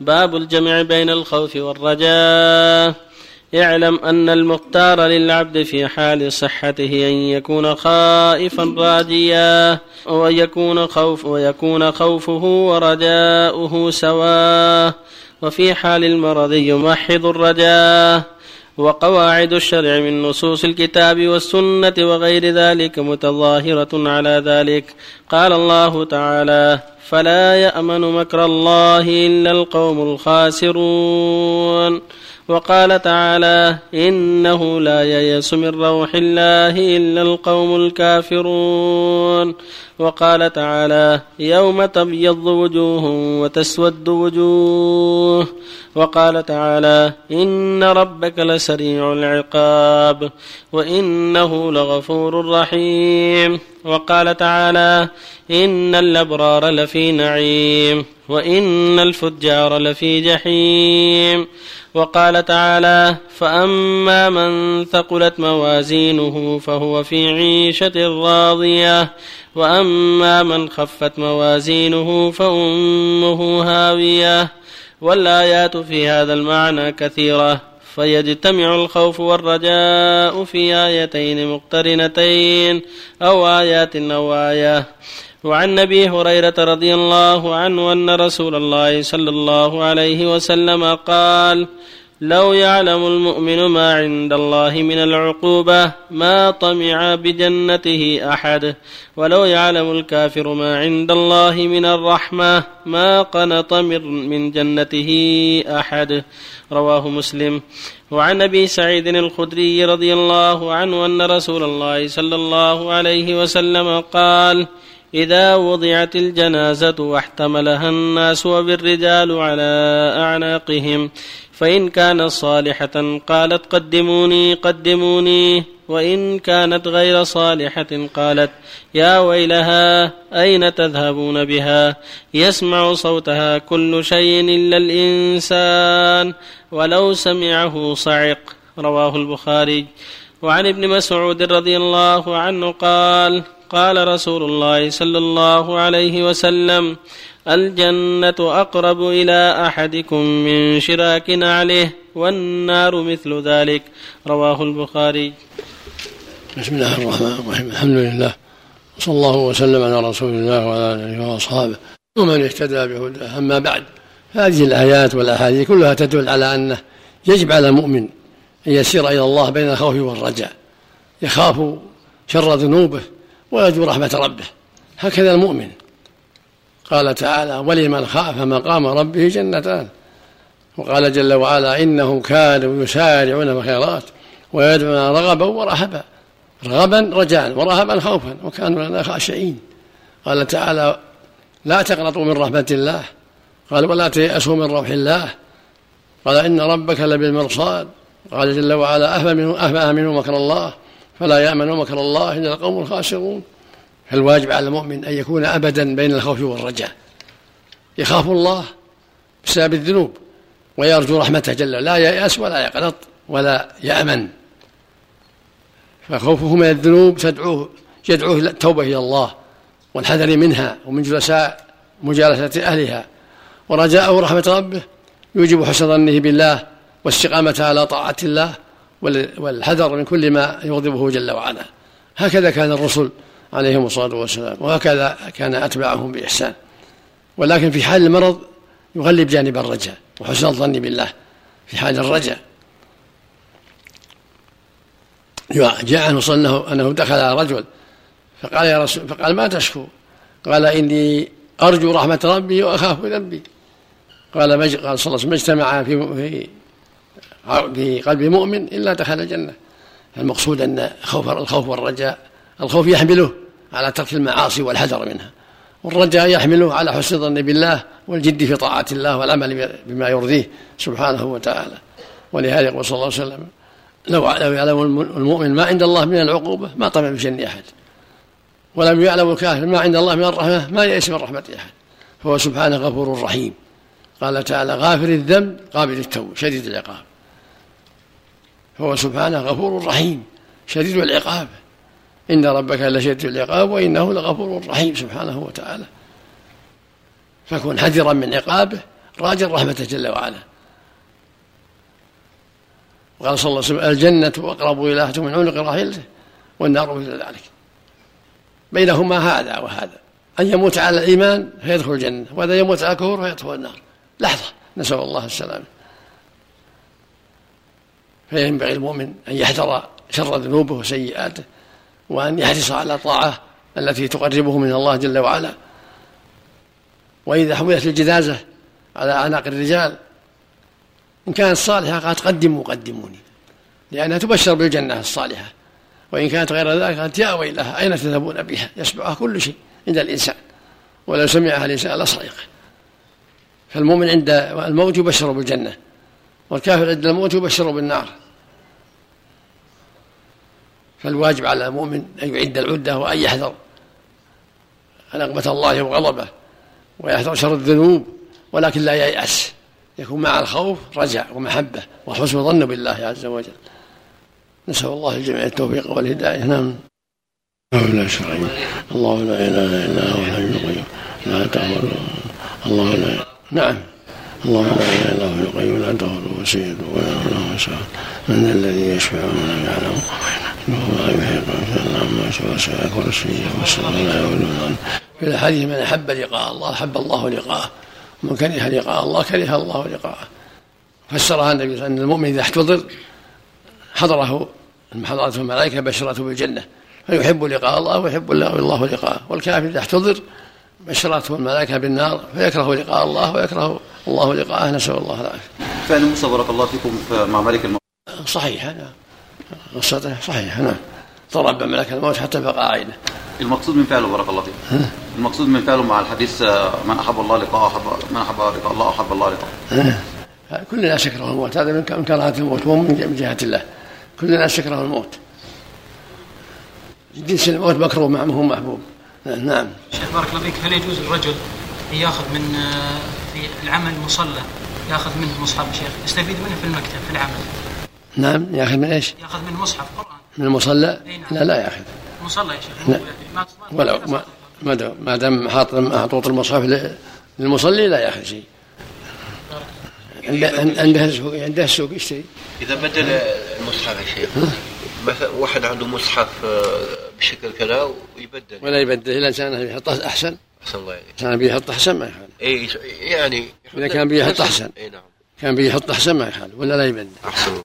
باب الجمع بين الخوف والرجاء. اعلم أن المختار للعبد في حال صحته أن يكون خائفا راجيا ويكون خوف ويكون خوفه ورجاؤه سواء. وفي حال المرض يمحض الرجاء. وقواعد الشرع من نصوص الكتاب والسنة وغير ذلك متظاهرة على ذلك. قال الله تعالى فلا يأمن مكر الله إلا القوم الخاسرون. وقال تعالى إنه لا ييأس من روح الله إلا القوم الكافرون. وقال تعالى يوم تبيض وجوه وتسود وجوه. وقال تعالى إن ربك لسريع العقاب وإنه لغفور رحيم. وقال تعالى إن الأبرار لفي نعيم. وإن الفجار لفي جحيم. وقال تعالى فأما من ثقلت موازينه فهو في عيشة راضية. وأما من خفت موازينه فأمه هاوية. والآيات في هذا المعنى كثيرة. فيجتمع الخوف والرجاء في آيتين مقترنتين أو آيات أو آية. وعن أبي هريرة رضي الله عنه أن رسول الله صلى الله عليه وسلم قال لو يعلم المؤمن ما عند الله من العقوبة ما طمع بجنته أحد. ولو يعلم الكافر ما عند الله من الرحمة ما قنط من جنته أحد. رواه مسلم. وعن أبي سعيد الخدري رضي الله عنه أن رسول الله صلى الله عليه وسلم قال إذا وضعت الجنازة واحتملها الناس وبالرجال على أعناقهم فإن كانت صالحة قالت قدموني قدموني وإن كانت غير صالحة قالت يا ويلها أين تذهبون بها؟ يسمع صوتها كل شيء إلا الإنسان ولو سمعه صعق. رواه البخاري. وعن ابن مسعود رضي الله عنه قال قال رسول الله صلى الله عليه وسلم الجنة أقرب إلى أحدكم من شراك نعله والنار مثل ذلك. رواه البخاري. بسم الله الرحمن الرحيم. الحمد لله. صلى الله وسلم على رسول الله وعلى آله وأصحابه. ومن اهتدى بهداه. أما بعد هذه الآيات والأحاديث كلها تدل على أنه يجب على المؤمن أن يسير إلى الله بين الخوف والرجاء. يخاف شر ذنوبه ويرجو رحمة ربه. هكذا المؤمن. قال تعالى ولمن خاف مقام ربه جنتان. وقال جل وعلا إنهم كانوا يسارعون في الخيرات ويدعون رغبا ورهبا. رغبا رجاء ورهبا خوفا وكانوا لنا خاشعين. قال تعالى لا تقنطوا من رحمة الله. قال ولا تيأسوا من روح الله. قال إن ربك لبالمرصاد. قال جل وعلا أفأمنوا مكر الله فلا يأمن مكر الله إلا القوم الخاسرون. فالواجب على المؤمن أن يكون أبدا بين الخوف والرجاء. يخاف الله بسبب الذنوب ويرجو رحمته جل لا ييأس ولا يقنط ولا يأمن. فخوفه من الذنوب تدعوه يدعوه التوبة إلى الله والحذر منها ومن جلساء مجالسة أهلها. ورجاءه رحمة ربه يوجب حسن ظنه بالله واستقامة على طاعة الله والحذر من كل ما يغضبه جل وعلا. هكذا كان الرسل عليهم الصلاة والسلام وهكذا كان أتباعهم بإحسان. ولكن في حال المرض يغلب جانب الرجاء وحسن الظن بالله في حال الرجاء. جاء عنه صلى انه دخل على رجل فقال يا رسول فقال ما تشكو؟ قال إني أرجو رحمة ربي وأخاف ذنبي قال قال صلى الله عليه وسلم اجتمع في في قلب مؤمن إلا دخل الجنة. المقصود أن خوف الخوف والرجاء الخوف يحمله على ترك المعاصي والحذر منها. والرجاء يحمله على حسن الظن بالله والجد في طاعة الله والعمل بما يرضيه سبحانه وتعالى. ولهذا يقول صلى الله عليه وسلم لو لو يعلم المؤمن ما عند الله من العقوبة ما طمع بشن أحد. ولم يعلم الكافر ما عند الله من الرحمة ما يئس من رحمة أحد. فهو سبحانه غفور رحيم. قال تعالى غافر الذنب قابل التوب شديد العقاب. فهو سبحانه غفور رحيم شديد العقاب. إن ربك لشديد العقاب وإنه لغفور رحيم سبحانه وتعالى. فكن حذرا من عقابه راجا رحمته جل وعلا. وقال صلى الله عليه وسلم الجنة أقرب إلى من عنق راحلته والنار مثل ذلك. بينهما هذا وهذا أن يموت على الإيمان فيدخل الجنة وإذا يموت على الكفر فيدخل النار. لحظة نسأل الله السلامة. فينبغي المؤمن أن يحذر شر ذنوبه وسيئاته وأن يحرص على الطاعة التي تقربه من الله جل وعلا. وإذا حملت الجنازة على أعناق الرجال إن كانت صالحة قالت قدموا قدموني لأنها تبشر بالجنة الصالحة. وإن كانت غير ذلك قالت يا ويلها أين تذهبون بها؟ يسمعها كل شيء عند الإنسان ولو سمعها الإنسان لصعق فالمؤمن عند الموت يبشر بالجنة. والكافر عند الموت يبشر بالنار. فالواجب على المؤمن أن يعد العدة وأن يحذر نقمة الله وغضبه ويحذر شر الذنوب ولكن لا ييأس يكون مع الخوف رجع ومحبة وحسن ظن بالله عز وجل. نسأل الله الجميع التوفيق والهداية. نعم. لا شرعي الله لا إله إلا هو الحي القيوم لا تأخذه الله لا نعم. الله لا إله إلا هو القيوم لا تأخذه سيد ولا له سعد من ذا الذي يشفع ولا يعلم إنه لا يحيط عما سوى كرسيه والسماء لا يؤذون في الحديث من أحب لقاء الله أحب الله لقاءه. ومن كره لقاء الله كره الله لقاءه. فسرها النبي الله أن المؤمن إذا احتضر حضره حضرته الملائكة بشرته بالجنة. فيحب لقاء الله ويحب الله لقاءه. والكافر إذا احتضر بشرته الملائكه بالنار فيكره لقاء الله ويكره الله لقاءه نسأل الله العافية. فعل موسى بارك الله فيكم مع ملك الموت. صحيحه نعم قصته صحيحة نعم. ضرب ملك الموت حتى بقى عينه المقصود من فعله بارك الله فيكم المقصود من فعله مع الحديث من أحب الله لقاءه أحب من أحب لقاء الله أحب الله لقاءه. كل الناس يكره الموت هذا من كراهة الموت مو من جهه الله. كل الناس يكره الموت. جنس الموت مكروه ما هو محبوب. نعم. بارك الله فيك هل يجوز الرجل ان ياخذ من في العمل مصلى ياخذ منه مصحف شيخ؟ يستفيد منه في المكتب في العمل؟ نعم ياخذ من إيش؟ ياخذ من مصحف قرآن. من المصلى؟ نعم. لا لا ياخذ. مصلى يا شيخ لا. ولو ما ما دام حاط محطوط المصحف للمصلي لا ياخذ شيء. عنده عنده السوق عنده السوق يشتري. إذا بدل المصحف يا شيخ مثلا واحد عنده مصحف آه، بشكل كذا ويبدل. ولا يبدل إلا كان يحطه أحسن. أحسن الله يعني كان بيحط أحسن ما يخالف اي يعني إذا كان بيحط أحسن. اي نعم. كان بيحط أحسن ما يخالف ولا لا يبدل. أحسن.